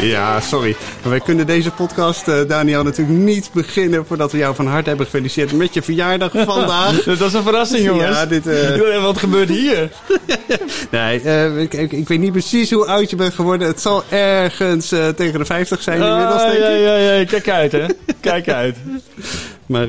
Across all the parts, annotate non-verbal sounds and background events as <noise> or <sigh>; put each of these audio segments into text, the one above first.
Ja, sorry. Maar wij kunnen deze podcast, uh, Daniel, natuurlijk niet beginnen voordat we jou van harte hebben gefeliciteerd met je verjaardag <laughs> vandaag. dat is een verrassing, jongens. Ja, dit, uh... Wat gebeurt hier? <laughs> nee, uh, ik, ik, ik, weet niet precies hoe oud je bent geworden. Het zal ergens tegen de 50 zijn inmiddels, denk ik. Ja, ja, ja. Kijk uit, hè. Kijk uit. <laughs> maar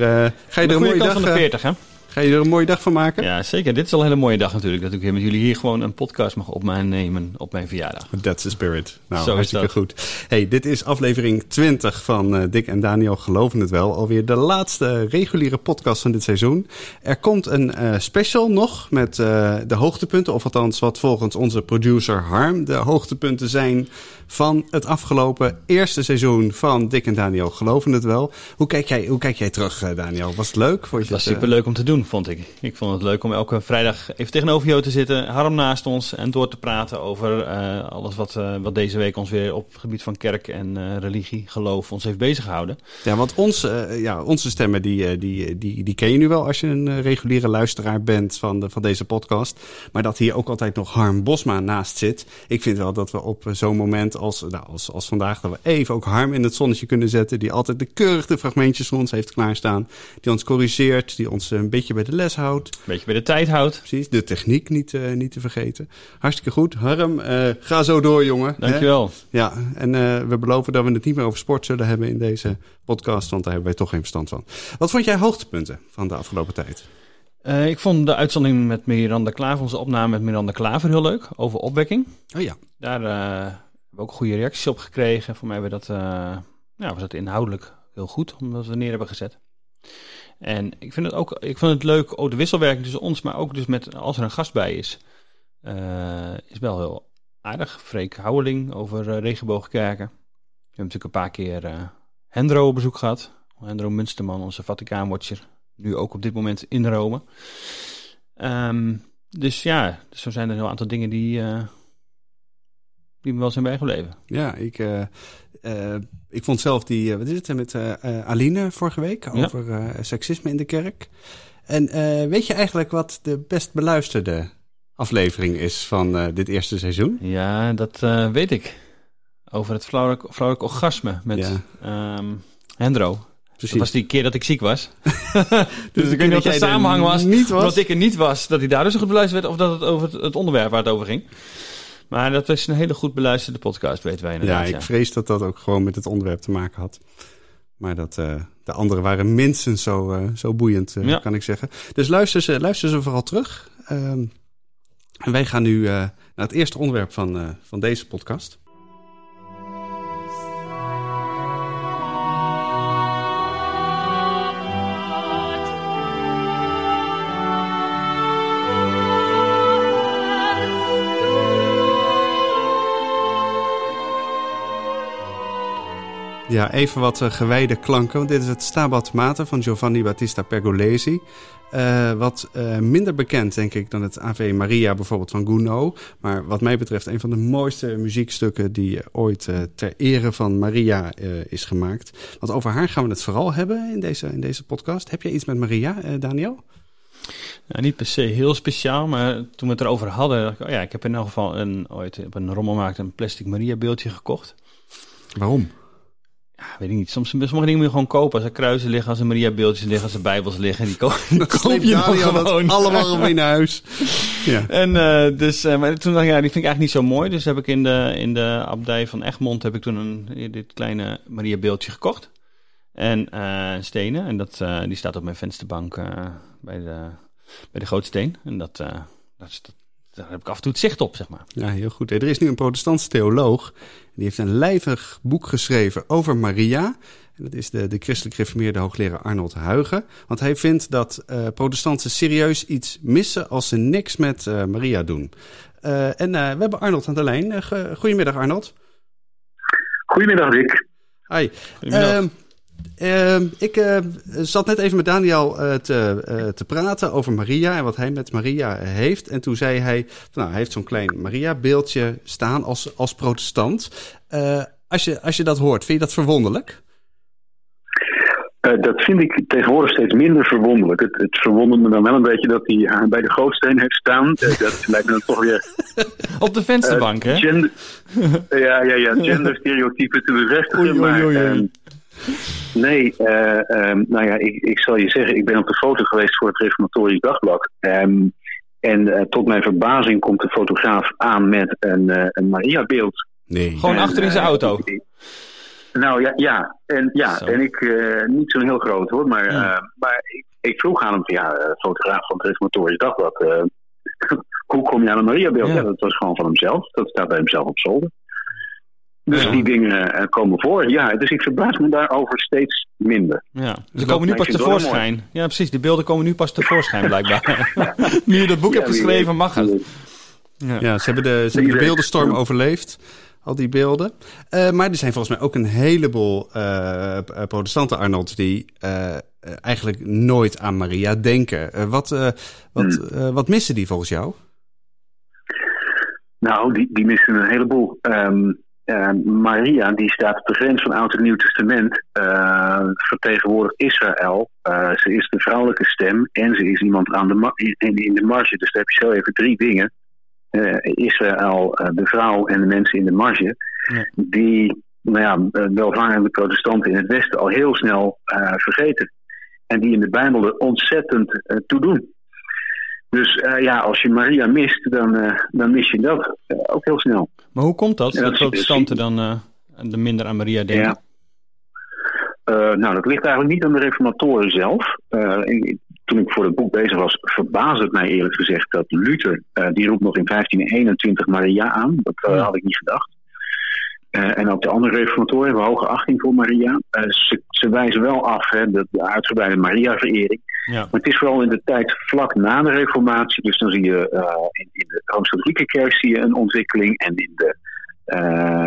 ga je er een mooie dag... van de 40, hè? Ga je er een mooie dag van maken? Ja, zeker. Dit is al een hele mooie dag natuurlijk. Dat ik met jullie hier gewoon een podcast mag opnemen op mijn verjaardag. That's the spirit. Nou, Zo hartstikke goed. Hey, dit is aflevering 20 van uh, Dick en Daniel Geloven het Wel. Alweer de laatste reguliere podcast van dit seizoen. Er komt een uh, special nog met uh, de hoogtepunten. Of althans wat volgens onze producer Harm de hoogtepunten zijn van het afgelopen eerste seizoen van Dick en Daniel Geloven het Wel. Hoe kijk jij, hoe kijk jij terug, Daniel? Was het leuk? Vond je het was super leuk om te doen vond ik. Ik vond het leuk om elke vrijdag even tegenover jou te zitten, Harm naast ons en door te praten over uh, alles wat, uh, wat deze week ons weer op het gebied van kerk en uh, religie, geloof ons heeft bezig gehouden. Ja, want ons, ja, onze stemmen die, die, die, die ken je nu wel als je een reguliere luisteraar bent van, de, van deze podcast. Maar dat hier ook altijd nog Harm Bosma naast zit. Ik vind wel dat we op zo'n moment als, nou, als, als vandaag, dat we even ook Harm in het zonnetje kunnen zetten. Die altijd de keurige fragmentjes voor ons heeft klaarstaan. Die ons corrigeert, die ons een beetje bij de les houdt. Een beetje bij de tijd houdt. Precies, de techniek niet, uh, niet te vergeten. Hartstikke goed. Harm, uh, ga zo door, jongen. Dankjewel. Hè? Ja, en uh, we beloven dat we het niet meer over sport zullen hebben in deze podcast, want daar hebben wij toch geen verstand van. Wat vond jij hoogtepunten van de afgelopen tijd? Ik vond de uitzending met Miranda Klaver, onze opname met Miranda Klaver, heel leuk. Over opwekking. Oh ja. Daar hebben we ook goede reacties op gekregen. Voor mij hebben we dat, ja, was dat inhoudelijk heel goed, omdat we neer hebben gezet. En ik vind het ook ik vind het leuk, ook de wisselwerking tussen ons, maar ook dus met als er een gast bij is. Uh, is wel heel aardig. Freek Houweling over uh, regenboogkerken. We hebben natuurlijk een paar keer uh, Hendro op bezoek gehad. Hendro Munsterman, onze Vaticaanwatcher. Nu ook op dit moment in Rome. Um, dus ja, zo zijn er een aantal dingen die, die me wel zijn bijgebleven. Ja, ik, ik vond zelf die, wat is het, met uh, Aline vorige week over ja. seksisme in de kerk. En weet je eigenlijk wat de best beluisterde aflevering is van dit eerste seizoen? Ja, dat weet ik. Over het vrouwelijk, vrouwelijk orgasme met ja. um, Hendro. Precies. Dat was die keer dat ik ziek was. <laughs> dus ik weet niet of de samenhang was, niet was, dat ik er niet was, dat hij daar dus goed beluisterd werd, of dat het over het onderwerp waar het over ging. Maar dat is een hele goed beluisterde podcast, weten wij inderdaad. Ja, ik vrees dat dat ook gewoon met het onderwerp te maken had. Maar dat, uh, de anderen waren minstens zo, uh, zo boeiend, uh, ja. kan ik zeggen. Dus luister ze, luister ze vooral terug. en wij gaan nu naar het eerste onderwerp van, van deze podcast. Ja, even wat uh, gewijde klanken. Want dit is het Stabat Mater van Giovanni Battista Pergolesi. Uh, wat uh, minder bekend, denk ik, dan het Ave Maria bijvoorbeeld van Gounod. Maar wat mij betreft een van de mooiste muziekstukken die ooit ter ere van Maria is gemaakt. Want over haar gaan we het vooral hebben in deze, in deze podcast. Heb jij iets met Maria, Daniel? Nou, niet per se heel speciaal, maar toen we het erover hadden, dacht ik, oh ja, ik heb in elk geval een, ooit op een rommelmarkt een plastic Maria beeldje gekocht. Waarom? Ja, weet ik niet. Soms, sommige dingen moet je gewoon kopen. Als er kruisen liggen, als er Maria-beeldjes liggen, als er bijbels liggen. Die, ko <laughs> die koop je gewoon. allemaal mee naar huis. Ja. En uh, dus, uh, maar toen dacht ik, ja, die vind ik eigenlijk niet zo mooi. Dus heb ik in de, in de abdij van Egmond heb ik toen een, dit kleine Maria-beeldje gekocht. En uh, stenen. En dat, die staat op mijn vensterbank bij, de, bij de grootsteen. En dat, dat, is, dat daar heb ik af en toe het zicht op, zeg maar. Ja, heel goed. Er is nu een protestantse theoloog. Die heeft een lijvig boek geschreven over Maria. En dat is de, de christelijk reformeerde hoogleraar Arnold Huigen. Want hij vindt dat uh, protestanten serieus iets missen als ze niks met uh, Maria doen. Uh, en we hebben Arnold aan de lijn. goedemiddag Arnold. Goedemiddag Dick. Hi. Goedemiddag. Ehm, Ehm, ik uh, zat net even met Daniel uh, te, uh, te praten over Maria en wat hij met Maria heeft. En toen zei hij, nou, hij heeft zo'n klein Maria-beeldje staan als, als protestant. als, je, als je dat hoort, vind je dat verwonderlijk? dat vind ik tegenwoordig steeds minder verwonderlijk. Het, het verwondert me dan wel een beetje dat hij bij de gootsteen heeft staan. dat <laughs> lijkt me dan toch weer... <laughs> Op de vensterbank, hè? Gender, <laughs> ja, ja, ja, genderstereotypen te bevestigen. Oei, oei, oei, maar, Nee, uh, nou ja, ik, ik zal je zeggen, ik ben op de foto geweest voor het Reformatorisch Dagblad. Um, en uh, tot mijn verbazing komt de fotograaf aan met een, uh, een Maria-beeld. Nee. Gewoon en, achter in zijn auto? nou ja, ja. En, ja, en ik, niet zo'n heel groot hoor, maar, ja. maar ik, ik, vroeg aan hem, ja, fotograaf van het Reformatorisch Dagblad, <laughs> hoe kom je aan een Maria-beeld? Ja. ja. dat was gewoon van hemzelf, dat staat bij hemzelf op zolder. Dus die dingen uh, komen voor. Ja, dus ik verbaas me daarover steeds minder. Ja, ze komen nu pas tevoorschijn. Ja, precies. Die beelden komen nu pas tevoorschijn, blijkbaar. <laughs> nu je dat boek hebt geschreven, mag het. Ja. ja, ze hebben de, ze hebben de beeldenstorm overleefd. Al die beelden. Uh, maar er zijn volgens mij ook een heleboel uh, protestanten, Arnold, die eigenlijk nooit aan Maria denken. wat, wat, hmm. wat missen die volgens jou? Nou, die, die missen een heleboel. Um, uh, Maria, die staat op de grens van Oud en Nieuw Testament, uh, vertegenwoordigt Israël. Uh, ze is de vrouwelijke stem en ze is iemand aan de in, in, de marge. Dus daar heb je zo even drie dingen. Israël, de vrouw en de mensen in de marge. Ja. Die nou ja, welvarende protestanten in het Westen al heel snel vergeten. En die in de Bijbel er ontzettend toe doen. Dus ja, als je Maria mist, dan, dan mis je dat ook heel snel. Maar hoe komt dat, dat, protestanten dan de minder aan Maria denken? Ja. Nou, dat ligt eigenlijk niet aan de reformatoren zelf. Toen ik voor het boek bezig was, verbaasde het mij eerlijk gezegd dat Luther, die roept nog in 1521 Maria aan. Dat had ik niet gedacht. En ook de andere reformatoren hebben hoge achting voor Maria. Ze, ze, wijzen wel af, hè, de, de uitgebreide Maria-verering. Ja. Maar het is vooral in de tijd vlak na de reformatie. Dus dan zie je uh, in, in, de Rooms-Katholieke kerk zie je een ontwikkeling. En in de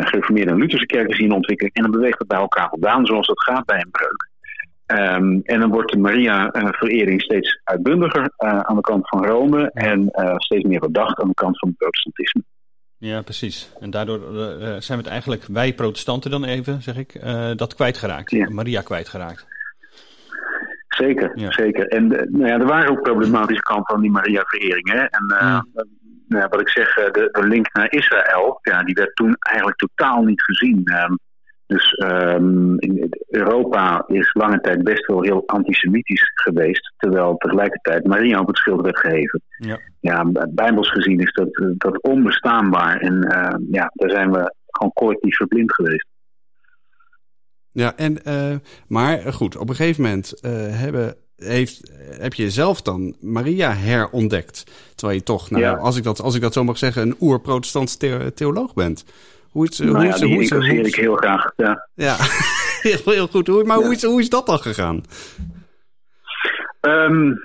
gereformeerde en Lutherse kerken zie je een ontwikkeling. En dan beweegt het bij elkaar vandaan zoals dat gaat bij een breuk. Um, en dan wordt de Maria-verering steeds uitbundiger aan de kant van Rome. En steeds meer verdacht aan de kant van het protestantisme. Ja, precies. En daardoor zijn we het eigenlijk, wij protestanten dan even, zeg ik, dat kwijtgeraakt. Ja. Maria kwijtgeraakt. Zeker, zeker. En eh, nou ja, er waren ook problematische kanten van die Maria-verering. En uh, nou ja, wat ik zeg, eh, de, de, link naar Israël, ja, die werd toen eigenlijk totaal niet gezien. Um, dus um, in Europa is lange tijd best wel heel antisemitisch geweest, terwijl tegelijkertijd Maria op het schild werd geheven. Ja, ja bijbels gezien is dat, dat onbestaanbaar en uh, ja, daar zijn we gewoon collectief verblind geweest. Ja, en, uh, maar goed, op een gegeven moment uh, hebben, heeft, heb je zelf dan Maria herontdekt. Terwijl je toch, nou, als, ik dat, als ik dat zo mag zeggen, een oer-protestantse theoloog bent. Hoe is, nou hoe is, ja, hoe is, hoe is, ik heel graag, ja. Ja, <laughs> heel, heel goed. Maar ja. hoe, is, hoe is dat dan gegaan? Um,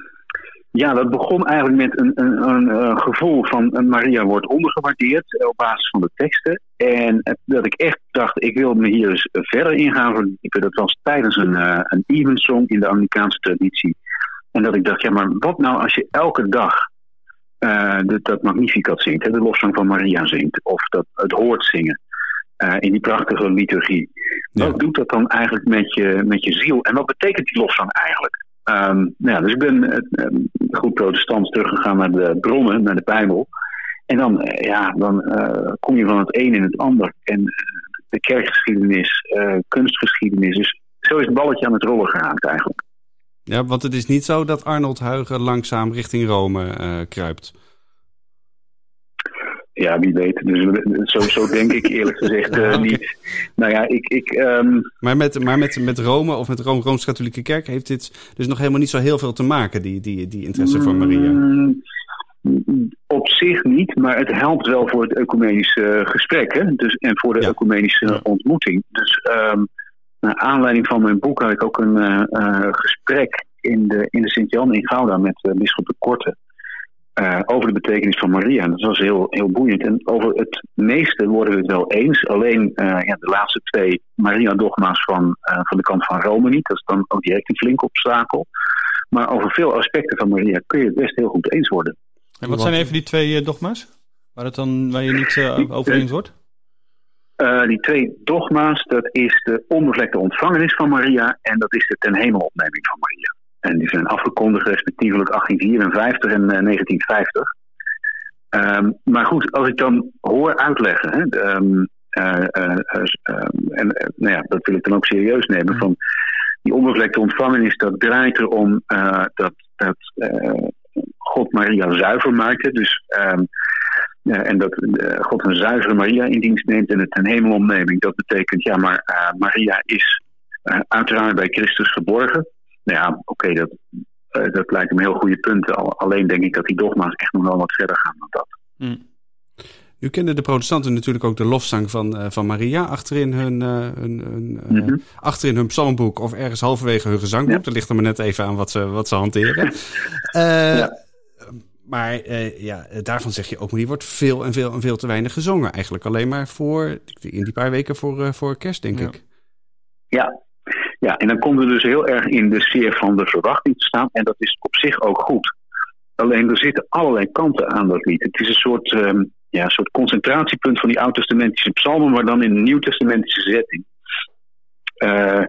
ja, dat begon eigenlijk met een, een, een, een gevoel van uh, Maria wordt ondergewaardeerd op basis van de teksten. En dat ik echt dacht, ik wil me hier eens verder in gaan verdiepen. Dat was tijdens een, uh, een evensong in de Amerikaanse traditie. En dat ik dacht, ja, maar wat nou als je elke dag uh, dat, dat Magnificat zingt, hè, de lofzang van Maria zingt, of dat het hoort zingen uh, in die prachtige liturgie. Ja. Wat doet dat dan eigenlijk met je, met je ziel? En wat betekent die lofzang eigenlijk? Um, nou ja, dus ik ben uh, goed protestants teruggegaan naar de bronnen, naar de Bijbel. En dan, uh, ja, dan kom je van het een in het ander. En de kerkgeschiedenis, kunstgeschiedenis. Dus zo is het balletje aan het rollen geraakt eigenlijk. Ja, want het is niet zo dat Arnold Huigen langzaam richting Rome kruipt. Ja, wie weet. Dus zo, zo denk ik eerlijk <laughs> gezegd uh, niet. Nou ja, ik... ik um... Maar, met, maar met, met Rome of met de Rooms-Katholieke Kerk heeft dit dus nog helemaal niet zo heel veel te maken, die, die, die interesse voor Maria? Mm, op zich niet, maar het helpt wel voor het ecumenische gesprek hè? Dus, en voor de ja. ecumenische ontmoeting. Dus um, naar aanleiding van mijn boek had ik ook een uh, uh, gesprek in de, in de Sint-Jan in Gouda met uh, Bisschop de Korte. uh, over de betekenis van Maria. En dat was heel, heel boeiend. En over het meeste worden we het wel eens. Alleen uh, ja, de laatste twee Maria-dogma's van, uh, van de kant van Rome niet. Dat is dan ook direct een flinke obstakel. Maar over veel aspecten van Maria kun je het best heel goed eens worden. En wat zijn even die twee dogma's? Waar, het dan, waar je niet over eens wordt? Die twee dogma's, dat is de onbevlekte ontvangenis van Maria en dat is de ten hemelopneming van Maria. En die zijn afgekondigd respectievelijk 1854 en 1950. Uh, um, maar goed, als ik dan hoor uitleggen, hè, um, uh, uh, en nou ja, dat wil ik dan ook serieus nemen, van die onbevlekte ontvangenis, dat draait erom dat, dat God Maria zuiver maakte. Dus, um, en dat God een zuivere Maria in dienst neemt en het ten hemelomneming. Dat betekent, ja, maar Maria is uiteraard bij Christus geborgen. Nou ja, oké, dat, dat lijkt me heel goede punten. Alleen denk ik dat die dogma's echt nog wel wat verder gaan dan dat. Mm. Nu kennen de protestanten natuurlijk ook de lofzang van, uh, van Maria achterin hun, uh, hun, hun mm -hmm. achterin hun psalmboek of ergens halverwege hun gezangboek. Ja. Dat ligt er maar net even aan wat ze, wat ze hanteren. <laughs> ja. Maar ja, daarvan zeg je ook, maar die wordt veel en veel en veel te weinig gezongen. Eigenlijk alleen maar voor, in die paar weken voor, voor kerst, denk ja. ik. Ja, ja, en dan komt er dus heel erg in de sfeer van de verwachting te staan. En dat is op zich ook goed. Alleen er zitten allerlei kanten aan dat lied. Het is een soort, um, ja, een soort concentratiepunt van die oud-testamentische psalmen, maar dan in een nieuw-testamentische setting. Uh,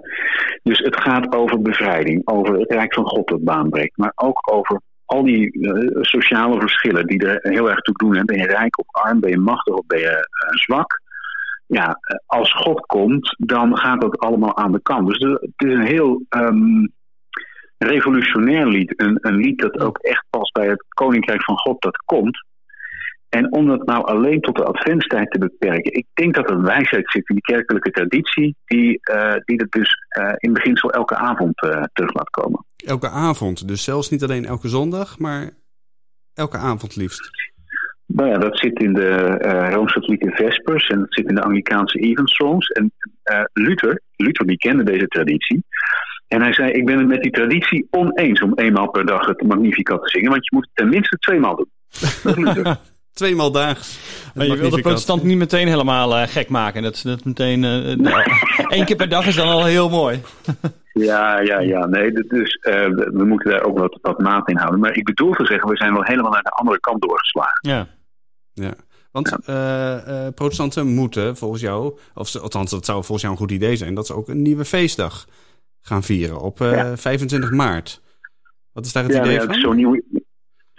dus het gaat over bevrijding, over het Rijk van God dat baan breekt, maar ook over al die uh, sociale verschillen die er heel erg toe doen. Hè. Ben je rijk of arm, ben je machtig of ben je uh, zwak? ja, als God komt, dan gaat dat allemaal aan de kant. Dus het is een heel um, revolutionair lied. Een, een lied dat ook echt past bij het koninkrijk van God dat komt. En om dat nou alleen tot de adventstijd te beperken. Ik denk dat er wijsheid zit in die kerkelijke traditie. Die, uh, die het dus uh, in beginsel elke avond uh, terug laat komen. Elke avond. Dus zelfs niet alleen elke zondag, maar elke avond liefst. Nou ja, dat zit in de Rooms-Katholieke Vespers en dat zit in de Anglicaanse Evensongs. En Luther, Luther die kende deze traditie. En hij zei, ik ben het met die traditie oneens om eenmaal per dag het Magnificat te zingen. Want je moet het tenminste tweemaal doen. Dat is Luther. <laughs> tweemaal daags. Maar je wil de protestant niet meteen helemaal uh, gek maken. Dat, dat meteen, nou, <laughs> één keer per dag is dan al heel mooi. <laughs> Ja, ja, ja. Nee, dus uh, we moeten daar ook wat, wat maat in houden. Maar ik bedoel te zeggen, we zijn wel helemaal naar de andere kant doorgeslagen. Ja. Ja, want ja. Uh, uh, protestanten moeten volgens jou, of althans dat zou volgens jou een goed idee zijn, dat ze ook een nieuwe feestdag gaan vieren op uh, ja. 25 maart. Wat is daar het ja, idee van? Zo nieuw,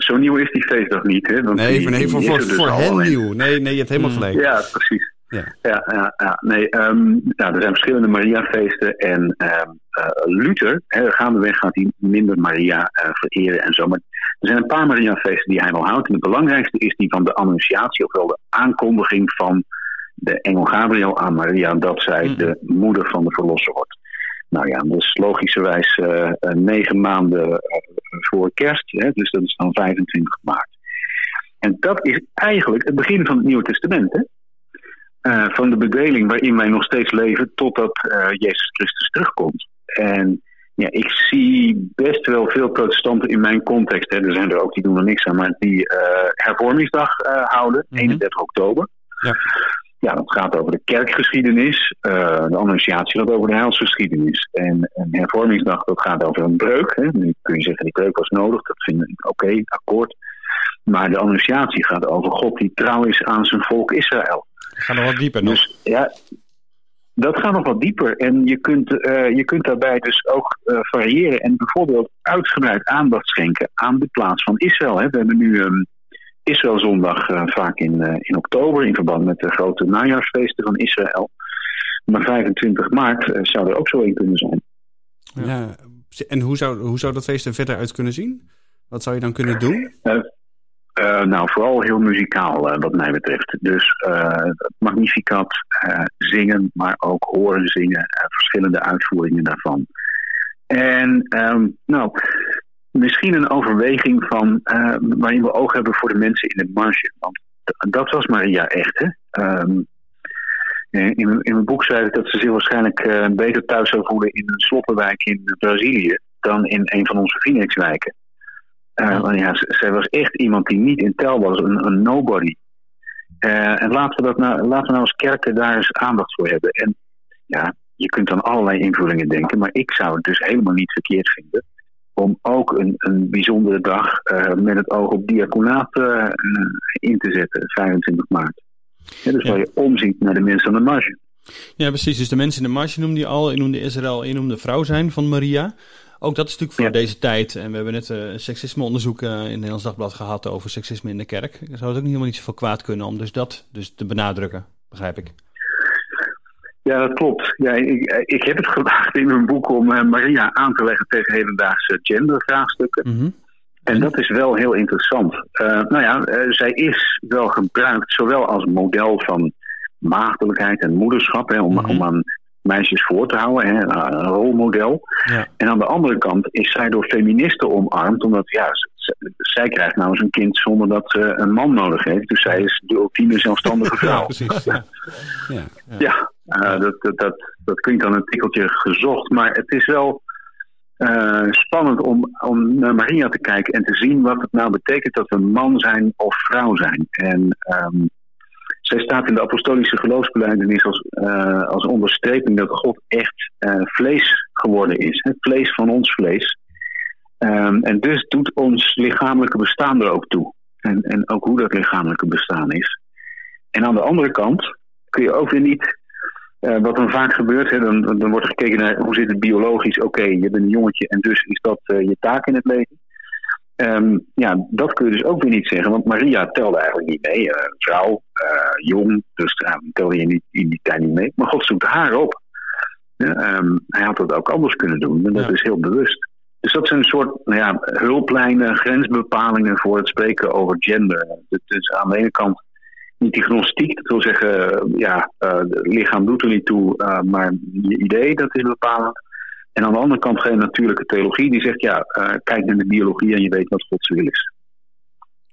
zo nieuw is die feestdag niet, hè? Want nee, die, nee, voor, voor, dus voor hen nieuw. Nee, nee, je hebt helemaal gelijk. Ja, precies. Ja, ja, ja, ja. nee, um, nou, er zijn verschillende Mariafeesten en um, uh, Luther, hè, gaandeweg gaat hij minder Maria uh, vereren en zo. Maar er zijn een paar Mariafeesten die hij wel houdt. En het belangrijkste is die van de Annunciatie, ofwel de aankondiging van de engel Gabriel aan Maria dat zij mm. de moeder van de verlosser wordt. Nou ja, dat is logischerwijs uh, negen maanden voor kerst, hè, dus dat is dan 25 maart. En dat is eigenlijk het begin van het Nieuwe Testament. Hè? Uh, van de bedeling waarin wij nog steeds leven totdat uh, Jezus Christus terugkomt. En ja, ik zie best wel veel protestanten in mijn context, hè, er zijn er ook die doen er niks aan, maar die uh, hervormingsdag houden, mm -hmm. 31 oktober. Ja. Ja, dat gaat over de kerkgeschiedenis, de annunciatie gaat over de heilsgeschiedenis. En een hervormingsdag dat gaat over een breuk. Hè. Nu kun je zeggen, die breuk was nodig, dat vind ik oké, okay, akkoord. Maar de annunciatie gaat over God die trouw is aan zijn volk Israël. Ga nog wat dieper nog. Dus, ja, dat gaat nog wat dieper. En je kunt, uh, je kunt daarbij dus ook uh, variëren en bijvoorbeeld uitgebreid aandacht schenken aan de plaats van Israël. Hè. We hebben nu um, Israëlzondag uh, vaak in, in oktober in verband met de grote najaarsfeesten van Israël. Maar 25 maart zou er ook zo een kunnen zijn. Ja. En hoe zou, hoe zou dat feest er verder uit kunnen zien? Wat zou je dan kunnen doen? Uh, nou, vooral heel muzikaal uh, wat mij betreft. Dus uh, Magnificat, zingen, maar ook horen zingen, verschillende uitvoeringen daarvan. En um, nou, misschien een overweging van waarin we oog hebben voor de mensen in de marge. Want dat was Maria echt, hè? Um, in, in mijn boek schrijf ik dat ze zich waarschijnlijk beter thuis zou voelen in een sloppenwijk in Brazilië dan in een van onze Phoenixwijken. Uh, ja, zij was echt iemand die niet in tel was, een, een nobody. Uh, en laten we, dat nou, laten we nou als kerken daar eens aandacht voor hebben. En ja, je kunt dan allerlei invullingen denken, maar ik zou het dus helemaal niet verkeerd vinden om ook een, een bijzondere dag uh, met het oog op diaconaat in te zetten, 25 maart. Ja, dus ja. waar je omziet naar de mensen aan de marge. Ja, precies. Dus de mensen in de marge noemde je al. Je noemde Israël, je noemde vrouw zijn van Maria. Ook dat is natuurlijk voor deze tijd. En we hebben net een seksismeonderzoek in het Nederlands Dagblad gehad over seksisme in de kerk. Zou het ook niet helemaal niet zoveel kwaad kunnen om dus dat dus te benadrukken, begrijp ik. Ja, dat klopt. Ja, ik, ik heb het <laughs> gewaagd in mijn boek om uh, Maria aan te leggen tegen hedendaagse gendervraagstukken. Mm En dat is wel heel interessant. Uh, nou ja, uh, zij is wel gebruikt zowel als model van maagdelijkheid en moederschap, hè, om, mm -hmm. om aan meisjes voor te houden, hè, een rolmodel. Ja. En aan de andere kant is zij door feministen omarmd, omdat ja, zij krijgt nou eens een kind zonder dat ze een man nodig heeft. Dus zij is de ultieme zelfstandige <laughs> vrouw. Ja, precies. Ja, ja, ja. Uh, dat, dat, dat, dat klinkt dan een tikkeltje gezocht, maar het is wel uh, spannend om, om naar Maria te kijken en te zien wat het nou betekent dat we man zijn of vrouw zijn. En um, zij staat in de apostolische geloofsbelijdenis als, uh, als onderstreping dat God echt vlees geworden is. Het vlees van ons vlees. Um, en dus doet ons lichamelijke bestaan er ook toe. En, en ook hoe dat lichamelijke bestaan is. En aan de andere kant kun je ook weer niet, uh, wat dan vaak gebeurt, hè, dan, dan wordt gekeken naar hoe zit het biologisch. Oké, okay, je bent een jongetje en dus is dat je taak in het leven. Um, ja, dat kun je dus ook weer niet zeggen, want Maria telde eigenlijk niet mee. Uh, vrouw, jong, dus telde je niet, in die tijd niet mee. Maar God zoekt haar op. Ja, um, hij had dat ook anders kunnen doen, en dat ja. is heel bewust. Dus dat zijn een soort nou ja, hulplijnen, grensbepalingen voor het spreken over gender. Is aan de ene kant niet die gnostiek, dat wil zeggen, ja, het lichaam doet er niet toe, maar je idee, dat is bepalend. En aan de andere kant geen natuurlijke theologie die zegt, ja, uh, kijk naar de biologie en je weet wat Gods wil is.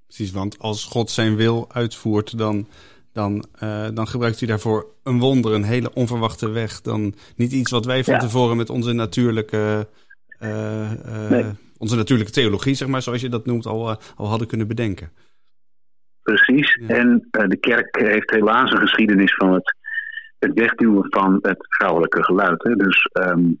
Precies, want als God zijn wil uitvoert, dan, dan, dan gebruikt hij daarvoor een wonder, een hele onverwachte weg. Dan niet iets wat wij van ja. tevoren met onze natuurlijke, nee. onze natuurlijke theologie, zeg maar, zoals je dat noemt, al, al hadden kunnen bedenken. Precies, ja. en de kerk heeft helaas een geschiedenis van het, het wegduwen van het vrouwelijke geluid. Hè. Dus um,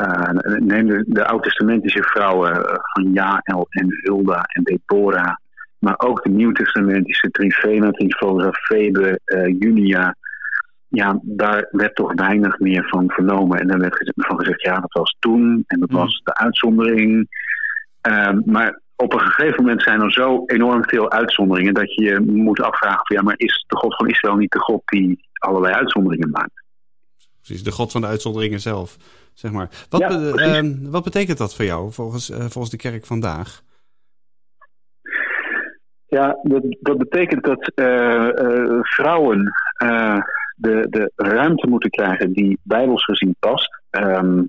uh, neem de, de oud-testamentische vrouwen uh, van Jael en Hulda en Deborah. Maar ook de nieuw-testamentische Trifena, Trifosa, Febe, uh, Junia. Ja, daar werd toch weinig meer van vernomen. En dan werd van gezegd, ja, dat was toen en dat mm. was de uitzondering. maar op een gegeven moment zijn er zo enorm veel uitzonderingen dat je je moet afvragen: ja, maar is de God van Israël niet de God die allerlei uitzonderingen maakt? Precies, de God van de uitzonderingen zelf. Zeg maar. wat, ja, be uh, wat betekent dat voor jou volgens, uh, volgens de kerk vandaag? Ja, dat, dat betekent dat uh, vrouwen de, de ruimte moeten krijgen die bijbels gezien past. Um,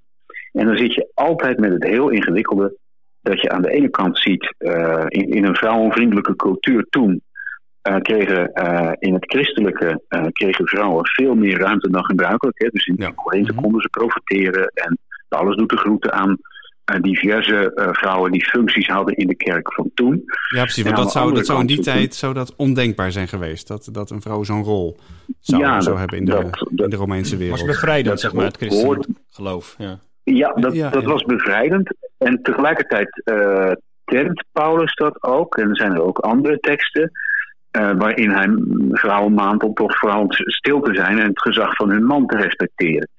en dan zit je altijd met het heel ingewikkelde dat je aan de ene kant ziet in, in een vrouwenvriendelijke cultuur toen uh, kregen uh, in het christelijke kregen vrouwen veel meer ruimte dan gebruikelijk. Hè. Dus in ja. Mhm. konden ze profiteren en alles doet de groeten aan diverse vrouwen die functies hadden in de kerk van toen. Ja, precies. Want dat zou, dat zou in die tijd zou dat ondenkbaar zijn geweest. Dat, dat een vrouw zo'n rol zou, ja, zou hebben in de, dat, in de Romeinse wereld. was bevrijdend, zeg maar, het christelijk geloof. Ja, ja dat, ja, dat was bevrijdend. En tegelijkertijd kent Paulus dat ook. En er zijn er ook andere teksten uh, waarin hij vrouwen maand om toch vooral stil te zijn en het gezag van hun man te respecteren.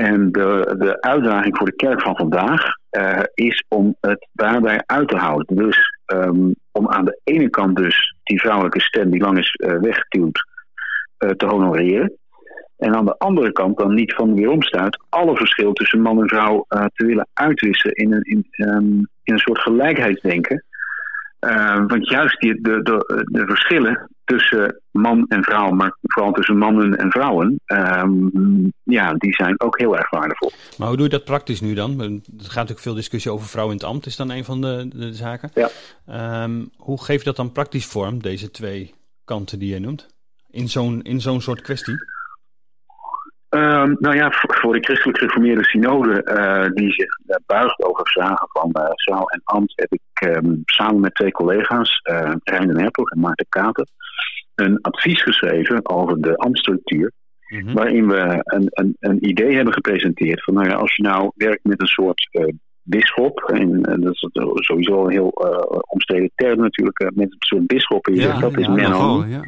En de, de uitdaging voor de kerk van vandaag uh, is om het daarbij uit te houden. Dus um, om aan de ene kant dus die vrouwelijke stem die lang is uh, te honoreren. En aan de andere kant dan niet van weeromstuit alle verschil tussen man en vrouw te willen uitwissen in een, in, um, in een soort gelijkheidsdenken. Uh, want juist die, de, de, de verschillen tussen man en vrouw, maar vooral tussen mannen en vrouwen, um, ja, die zijn ook heel erg waardevol. Maar hoe doe je dat praktisch nu dan? Er gaat natuurlijk veel discussie over vrouw in het ambt, is dan een van de, de zaken. Ja. Um, hoe geef je dat dan praktisch vorm, deze twee kanten die je noemt? In zo'n in zo'n soort kwestie? Um, nou ja, voor de christelijk gereformeerde synode uh, die zich uh, buigt over vragen van uh, zaal en ambt, heb ik um, samen met twee collega's, uh, Reiner Hertog en Maarten Kater, een advies geschreven over de ambtstructuur. Mm -hmm. Waarin we een, een, een, idee hebben gepresenteerd van, nou ja, als je nou werkt met een soort bisschop, en dat is sowieso een heel omstreden term natuurlijk, met een soort bisschop, en je ja, dat ja, is Menno. Ja.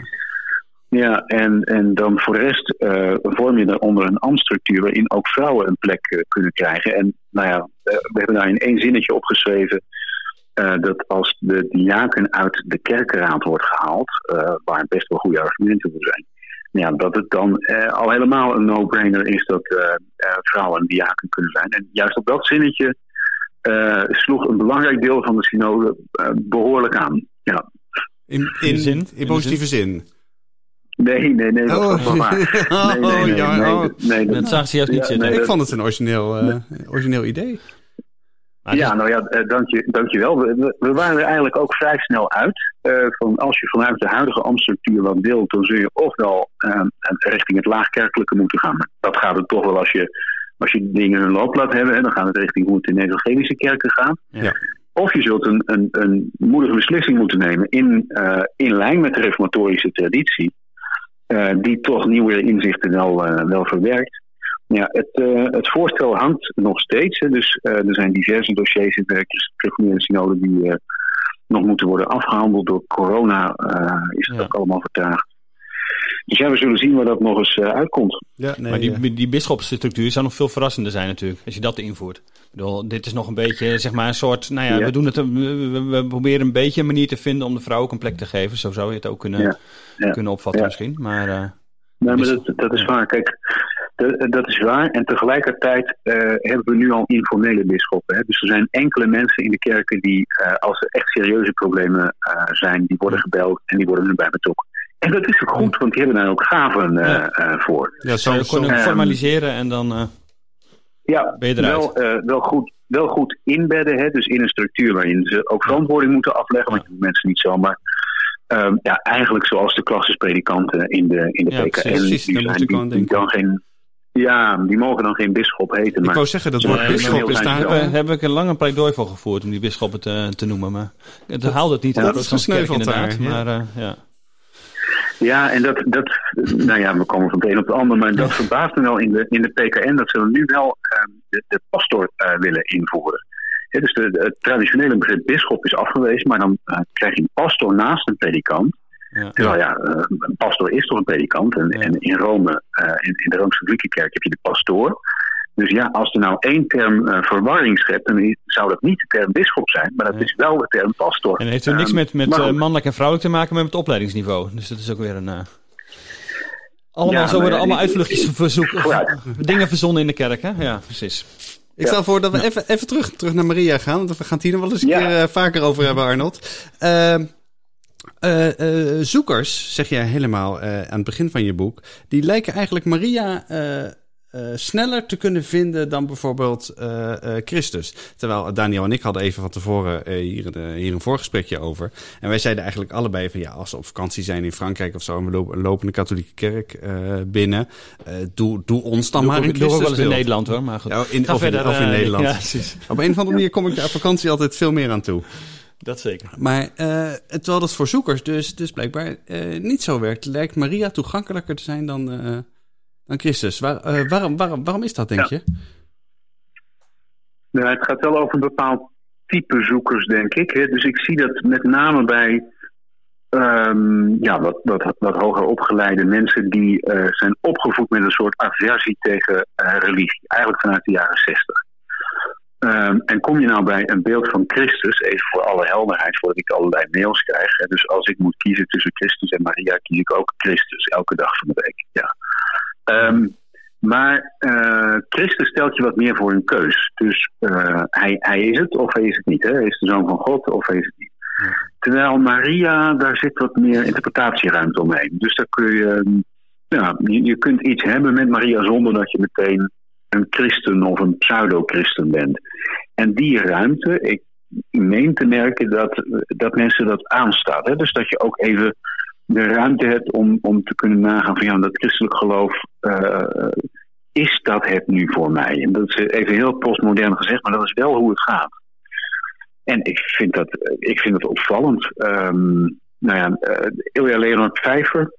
Ja, en, en dan voor de rest uh, vorm je daaronder een ambtstructuur waarin ook vrouwen een plek uh, kunnen krijgen. En nou ja, we hebben daar in één zinnetje opgeschreven uh, dat als de diaken uit de kerkenraad wordt gehaald, waar best wel goede argumenten voor zijn, ja, dat het dan al helemaal een no-brainer is dat vrouwen een diaken kunnen zijn. En juist op dat zinnetje sloeg een belangrijk deel van de synode behoorlijk aan. Ja. In, in, in, in positieve zin. Nee, nee, nee, dat oh. was wel waar. <laughs> Nee, nee, nee, oh, nee, nee, nee, dat zag ze juist niet zitten. ik vond het een origineel, uh, origineel idee. Maar ja, nou ja, uh, dank, je, dank je wel. We, we, waren er eigenlijk ook vrij snel uit. Uh, van als je vanuit de huidige ambtstructuur wat wilt, dan zul je ofwel uh, richting het laagkerkelijke moeten gaan. Dat gaat het toch wel als je, als je dingen een loop laat hebben. Dan gaat het richting hoe het in de evangelische kerken gaat. Ja. Of je zult een, een, een moedige beslissing moeten nemen in, uh, in lijn met de reformatorische traditie. Uh, die toch nieuwe inzichten wel, uh, wel verwerkt. Ja, het, uh, het voorstel hangt nog steeds. Hè, dus er zijn diverse dossiers in de gereformeerde synode die nog moeten worden afgehandeld. Door corona is het ja. ook allemaal vertraagd. Dus ja, we zullen zien waar dat nog eens uitkomt. Ja, nee, maar die, die bisschopsstructuur zou nog veel verrassender zijn natuurlijk, als je dat invoert. Ik bedoel, dit is nog een beetje, zeg maar, een soort, nou ja, ja. we doen het, we, we, proberen een beetje een manier te vinden om de vrouw ook een plek te geven. Zo zou je het ook kunnen, ja. kunnen opvatten misschien. Maar, uh, nee, maar dat, dat is waar. Kijk, dat is waar. En tegelijkertijd uh, hebben we nu al informele bisschoppen. Hè? Dus er zijn enkele mensen in de kerken die, uh, als er echt serieuze problemen zijn, die worden gebeld en die worden erbij betrokken. En dat is ook goed, want die hebben daar ook gaven ja. voor. Ja, zou je kunnen formaliseren en dan ja, ben je eruit. Wel, wel goed wel goed inbedden. Hè? Dus in een structuur waarin ze ook verantwoording moeten afleggen. Want je moet mensen niet zomaar Um, ja, eigenlijk zoals de klassenpredikanten in de, in de ja, PKN. Precies, die, zijn, die, die dan geen, ja, die mogen dan geen bisschop heten. Ik wou zeggen, dat woord bisschop is daar... Daar heb ik een lange pleidooi voor gevoerd om die bisschoppen te, te noemen. Maar het haalde het niet. Ja, dat is gesneuveld inderdaad. Daar, maar, uh, ja. Ja, en dat, dat, nou ja, we komen van het een op het ander, maar dat verbaast me wel in de, in de PKN dat ze nu wel uh, de, de pastor uh, willen invoeren. Ja, dus de, het traditionele begrip bisschop is afgewezen, maar dan uh, krijg je een pastor naast een predikant. Ja. Terwijl ja, uh, een pastor is toch een predikant. En, ja. en in Rome, in, in, de Rooms-Katholieke kerk, heb je de pastoor. Dus ja, als er nou één term verwarring schept, dan zou dat niet de term bisschop zijn, maar dat ja. is wel de term pastor. En heeft er niks met, met mannelijk en vrouwelijk te maken, maar met het opleidingsniveau. Dus dat is ook weer een... Allemaal, zo worden allemaal uitvluchtjes verzoeken, dingen verzonnen in de kerk, hè? Ja, precies. Ik stel voor dat we even, even terug, terug naar Maria gaan. Want we gaan het hier nog wel eens een keer uh, vaker over hebben, Arnold. Uh, uh, zoekers, zeg jij helemaal aan het begin van je boek, die lijken eigenlijk Maria uh, sneller te kunnen vinden dan bijvoorbeeld uh, uh, Christus. Terwijl Daniel en ik hadden even van tevoren hier, hier, een voorgesprekje over. En wij zeiden eigenlijk allebei van ja, als we op vakantie zijn in Frankrijk of zo en we lopen, lopen de katholieke kerk binnen, doe, doe ons dan doe, maar een Christus. Doe wel eens in Nederland hoor, maar goed. Ja, in, of, verder, in, of, in, Nederland. Ja, <laughs> op een of andere manier kom ik daar vakantie altijd veel meer aan toe. Dat zeker. Maar terwijl dat voor zoekers dus, dus blijkbaar niet zo werkt, lijkt Maria toegankelijker te zijn dan dan Christus. Waar, uh, waarom, waarom, waarom is dat, denk je? Nou, het gaat wel over een bepaald type zoekers, denk ik. Hè. Dus ik zie dat met name bij um, ja, wat, wat, wat hoger opgeleide mensen die uh, zijn opgevoed met een soort aversie tegen uh, religie. Eigenlijk vanuit de jaren zestig. Um, en kom je nou bij een beeld van Christus, even voor alle helderheid, voordat ik allerlei mails krijg. Hè. Dus als ik moet kiezen tussen Christus en Maria, kies ik ook Christus, elke dag van de week. Ja. Um, maar uh, Christus stelt je wat meer voor een keus. Dus uh, hij, hij is het of hij is het niet. Hè? Hij is de zoon van God of hij is het niet. Terwijl Maria, daar zit wat meer interpretatieruimte omheen. Dus daar kun je, ja, je, je kunt iets hebben met Maria zonder dat je meteen een christen of een pseudo-christen bent. En die ruimte, ik meen te merken dat, dat mensen dat aanstaat. Hè? Dus dat je ook even de ruimte hebt om, om te kunnen nagaan van ja, dat christelijk geloof uh, is dat het nu voor mij? En dat is even heel postmodern gezegd, maar dat is wel hoe het gaat. En ik vind dat, ik vind dat opvallend. Um, nou ja, uh, Ilja Leonard Vijver,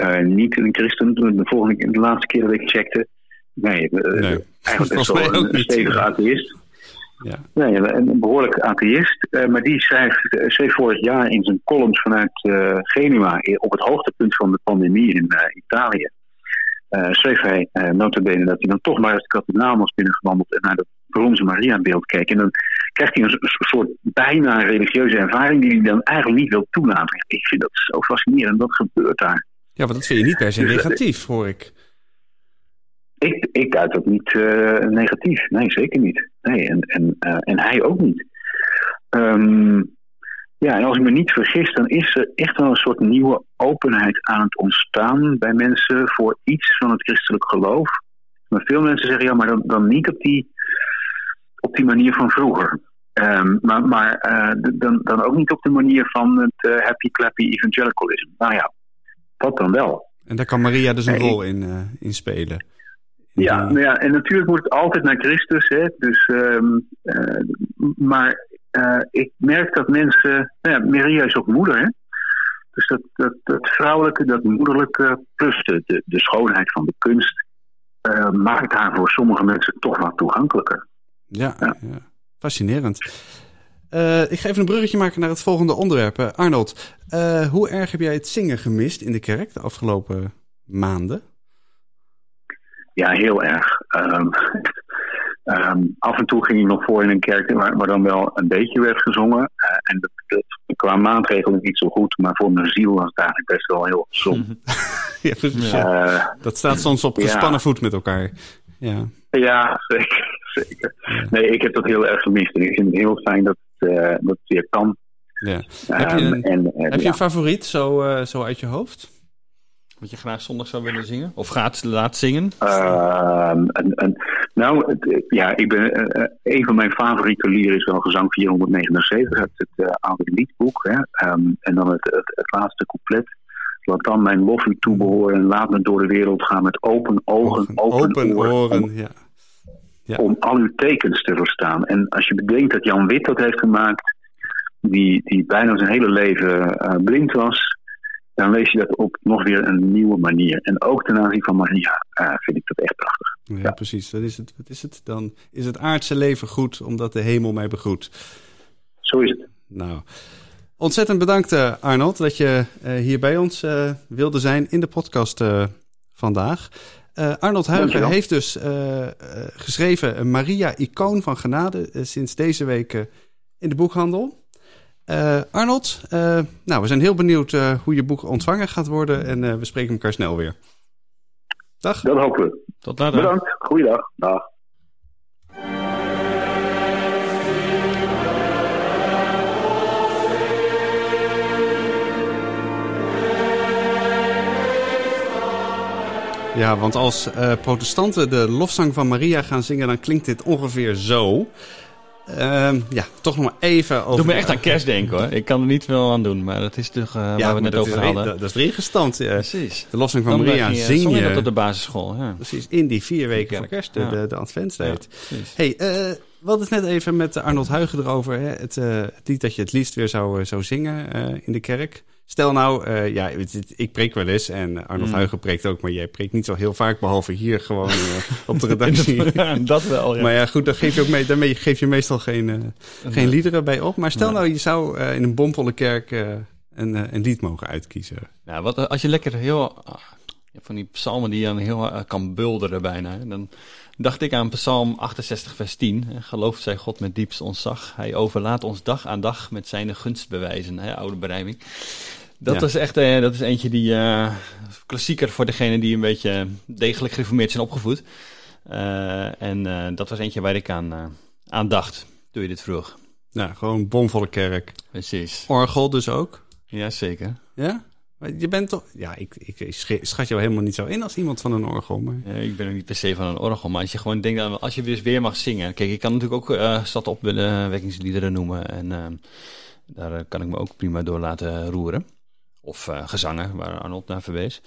uh, niet een christen, de, volgende, de laatste keer dat ik checkte. Nee, uh, nee. eigenlijk <laughs> best wel een, een stevige atheïst. Ja. Nee, een behoorlijk atheïst. Uh, maar die schrijft, schreef vorig jaar in zijn columns vanuit Genua, op het hoogtepunt van de pandemie in Italië. schreef hij notabene dat hij dan toch maar de kathedraal was binnengewandeld en naar dat bronzen Maria-beeld keek. En dan krijgt hij een soort bijna religieuze ervaring die hij dan eigenlijk niet wil toelaten. Ik vind dat zo fascinerend, dat gebeurt daar. Ja, want dat vind je niet per se dus, negatief, hoor ik. Ik, ik uit dat niet uh, negatief. Nee, zeker niet. Nee, en, en, uh, en hij ook niet. Um, ja, en als ik me niet vergis, dan is er echt wel een soort nieuwe openheid aan het ontstaan bij mensen voor iets van het christelijk geloof. Maar veel mensen zeggen, ja, maar dan, dan niet op die op die manier van vroeger. Um, maar maar uh, dan, dan ook niet op de manier van het uh, happy clappy evangelicalism. Nou ja, dat dan wel. En daar kan Maria dus een rol in, uh, in spelen. Ja, nou ja, en natuurlijk moet het altijd naar Christus. Hè? Dus, um, maar ik merk dat mensen. Nou ja, Maria is ook moeder, hè? Dus dat, dat, dat vrouwelijke, dat moederlijke, plus de, de, de schoonheid van de kunst, maakt haar voor sommige mensen toch wat toegankelijker. Ja, ja. fascinerend. Uh, ik ga even een bruggetje maken naar het volgende onderwerp. Arnold, hoe erg heb jij het zingen gemist in de kerk de afgelopen maanden? Ja, heel erg. Um, um, af en toe ging ik nog voor in een kerk waar, waar dan wel een beetje werd gezongen. en dat, dat, qua maatregelen niet zo goed, maar voor mijn ziel was het eigenlijk best wel heel gezond. <laughs> ja, precies. dat staat soms op gespannen ja. voet met elkaar. Ja, ja zeker <laughs> zeker. Nee, ik heb dat heel erg gemist. En ik vind het heel fijn dat het, uh, dat het weer kan. Ja. Heb je een, en, heb je een favoriet zo, zo uit je hoofd? Wat je graag zondag zou willen zingen? Of gaat laten zingen? Uh, een, een, nou, het, ja, ik ben, uh, een van mijn favoriete liederen is wel Gezang 479 uit het uh, oude liedboek. Hè? Um, en dan het, het, het, laatste couplet. Laat dan mijn lof u toebehoren en laat me door de wereld gaan met open ogen, open, open oren. oren ja om al uw tekens te verstaan. En als je bedenkt dat Jan Wit dat heeft gemaakt, die, die bijna zijn hele leven blind was, dan lees je dat op nog weer een nieuwe manier. En ook ten aanzien van Maria uh, vind ik dat echt prachtig. Ja, precies. Dat is het. Wat is het? Dan is het aardse leven goed omdat de hemel mij begroet. Zo is het. Nou, ontzettend bedankt uh, Arnold dat je hier bij ons wilde zijn in de podcast vandaag. Uh, Arnold Huigen heeft dus uh, geschreven Maria, icoon van genade, sinds deze week in de boekhandel. Arnold, nou, we zijn heel benieuwd hoe je boek ontvangen gaat worden en we spreken elkaar snel weer. Dag. Dat hopen we. Tot later. Bedankt. Goeiedag. Dag. Ja, want als uh, protestanten de lofzang van Maria gaan zingen, dan klinkt dit ongeveer zo. Uh, ja, toch nog maar even over... Doe me echt aan kerst denken hoor. Ik kan er niet veel aan doen, maar dat is toch uh, ja, waar we net over hadden. Dat, dat is ingestand. Ja. Precies. De lofzang van Maria je, zing je... dat op de basisschool. Ja. Precies, in die vier weken van kerst, de, ja. de, de adventstijd. hey, uh, we hadden het net even met Arnold Huigen erover. Hè? Het, het lied dat je het liefst weer zou, zou zingen in de kerk. Stel nou, uh, ja, ik preek wel eens en Arnold mm. Huigen preekt ook, maar jij preekt niet zo heel vaak, behalve hier gewoon uh, op de <laughs> redactie. ja, dat wel, ja. Maar ja, goed, dan geef je ook mee, daarmee geef je meestal geen, uh, geen liederen bij op. Maar stel nou, je zou in een bomvolle kerk een, een lied mogen uitkiezen. Ja, wat, als je lekker heel, van die psalmen die je dan heel kan bulderen bijna, dan dacht ik aan Psalm 68, vers 10. Gelooft zij God met diepst ontzag. Hij overlaat ons dag aan dag met zijn gunstbewijzen. Hè, oude berijming. Dat ja. is echt uh, dat is eentje die uh, klassieker voor degene die een beetje degelijk gereformeerd zijn opgevoed. Uh, en dat was eentje waar ik aan, aan dacht toen je dit vroeg. Ja, gewoon bomvolle kerk. Precies. Orgel dus ook? Ja, zeker. Ja? Je bent toch... Ja, ik, ik schat jou helemaal niet zo in als iemand van een orgel. Maar... Ja, ik ben ook niet per se van een orgel. Maar als je gewoon denkt aan... Als je dus weer mag zingen... Kijk, ik kan natuurlijk ook uh, stad opwekkingsliederen noemen. En uh, daar kan ik me ook prima door laten roeren. Of gezangen, waar Arnold naar verwees.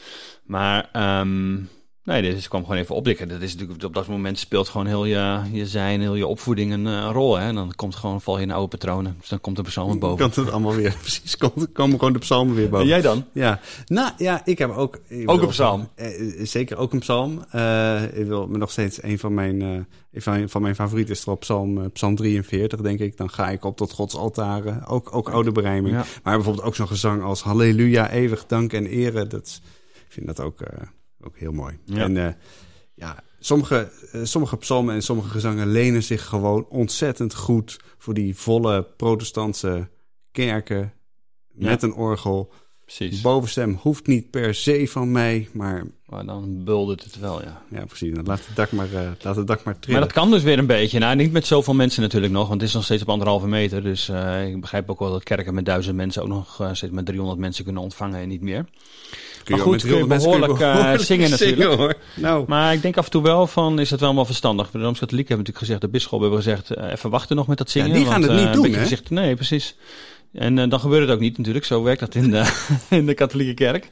Maar um, Nee, dit is, kwam gewoon even opdikken. Dat is natuurlijk op dat moment speelt gewoon heel je, je zijn, heel je opvoeding een uh, rol. Hè? En dan komt gewoon, val je in oude patronen. Dus dan komt de psalmen boven. Komt het allemaal weer, <laughs> precies. Komt, komen gewoon de psalmen weer boven. En jij dan? Ja, nou ja, ik heb ook... Ik ook een psalm? Eh, zeker ook een psalm. Uh, ik wil me nog steeds een van mijn, uh, van, van mijn favorieten is erop psalm, psalm 43, denk ik. Dan ga ik op tot Gods altaren. Ook, ook oude berijming. Maar bijvoorbeeld ook zo'n gezang als Halleluja, eeuwig dank en ere. Dat, ik vind dat ook ook heel mooi. En uh, ja, sommige, uh, sommige psalmen en sommige gezangen lenen zich gewoon ontzettend goed voor die volle protestantse kerken met een orgel. Precies. Bovenstem hoeft niet per se van mij, maar... Maar dan buldert het wel, ja. Ja, precies. Dan laat het dak maar, uh, laat het dak maar trillen. Maar dat kan dus weer een beetje. Nou, niet met zoveel mensen natuurlijk nog, want het is nog steeds op anderhalve meter. Dus uh, ik begrijp ook wel dat kerken met duizend mensen ook nog uh, steeds met 300 mensen kunnen ontvangen en niet meer. Kun je maar goed, kun je behoorlijk, behoorlijk zingen natuurlijk. hoor. Nou. Maar ik denk af en toe wel van, is het wel wel verstandig. De Rooms-Katholieken hebben natuurlijk gezegd, de bisschop hebben gezegd, even wachten nog met dat zingen. Ja, die gaan want, het niet doen, hè? Gezegd, nee, precies. En uh, dan gebeurt het ook niet natuurlijk. Zo werkt dat in de, <laughs> in de katholieke kerk.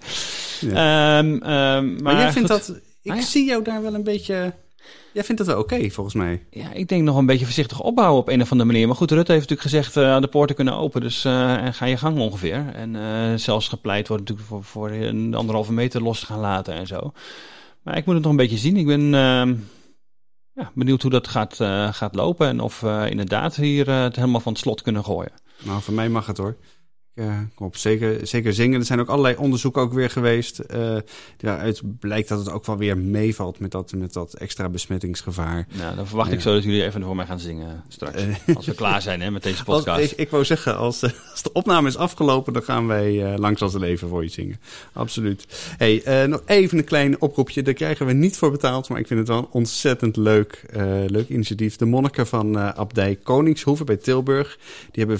Ja. Um, um, maar, maar jij vindt dat... Ik ah, ja. zie jou daar wel een beetje... Jij vindt dat wel oké, okay, volgens mij. Ja, ik denk nog een beetje voorzichtig opbouwen op een of andere manier. Maar goed, Rutte heeft natuurlijk gezegd, uh, de poorten kunnen open, dus uh, ga je gang ongeveer. En uh, zelfs gepleit wordt natuurlijk voor, voor een anderhalve meter los te gaan laten en zo. Maar ik moet het nog een beetje zien. Ik ben ehm, ja, benieuwd hoe dat gaat, gaat lopen en of we inderdaad hier het helemaal van het slot kunnen gooien. Nou, voor mij mag het hoor. Kom op, zeker, zeker zingen. Er zijn ook allerlei onderzoeken ook weer geweest. Daaruit blijkt dat het ook wel weer meevalt met dat, met dat extra besmettingsgevaar. Nou, dan verwacht ik zo dat jullie even voor mij gaan zingen straks. Uh, als we klaar zijn hè, met deze <laughs> podcast. Als, ik, ik wou zeggen, als, als, de opname is afgelopen, dan gaan wij langs als leven voor je zingen. Absoluut. Hey, nog even een klein oproepje. Daar krijgen we niet voor betaald, maar ik vind het wel een ontzettend leuk, leuk initiatief. De monniken van Abdij Koningshoeven bij Tilburg, die hebben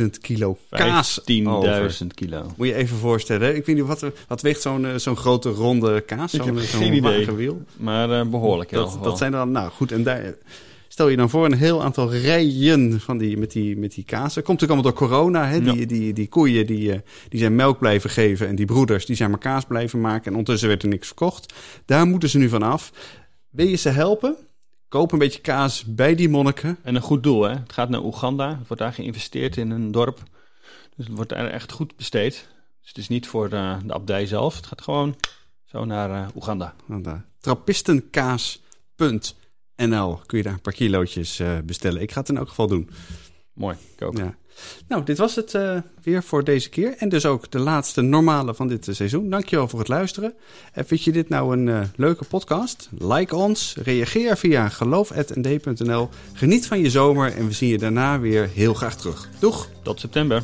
15.000 kilo 15.000 kilo. Moet je even voorstellen. Ik weet niet, wat, wat weegt zo'n eh, zo'n grote ronde kaas? Ik heb zo. Wiel? Maar uh, behoorlijk dat, dat zijn dan, nou goed, en daar... Stel je dan voor een heel aantal rijen van die, met, die, met die kazen. Komt natuurlijk allemaal door corona. Hè? Die, die, die koeien die, eh, die zijn melk blijven geven. En die broeders die zijn maar kaas blijven maken. En ondertussen werd er niks verkocht. Daar moeten ze nu van af. Wil je ze helpen? Koop een beetje kaas bij die monniken. En een goed doel, hè? Het gaat naar Oeganda. Het wordt daar geïnvesteerd in een dorp dus het wordt er echt goed besteed. Dus het is niet voor de, de abdij zelf. Het gaat gewoon zo naar uh, Oeganda. Trappistenkaas.nl kun je daar een paar kilootjes uh, bestellen. Ik ga het in elk geval doen. Mooi, ik ook. Ja. Nou, dit was het uh, weer voor deze keer. En dus ook de laatste normale van dit seizoen. Dankjewel voor het luisteren. En vind je dit nou een leuke podcast? Like ons, reageer via geloof.nd.nl. Geniet van je zomer en we zien je daarna weer heel graag terug. Doeg! Tot september.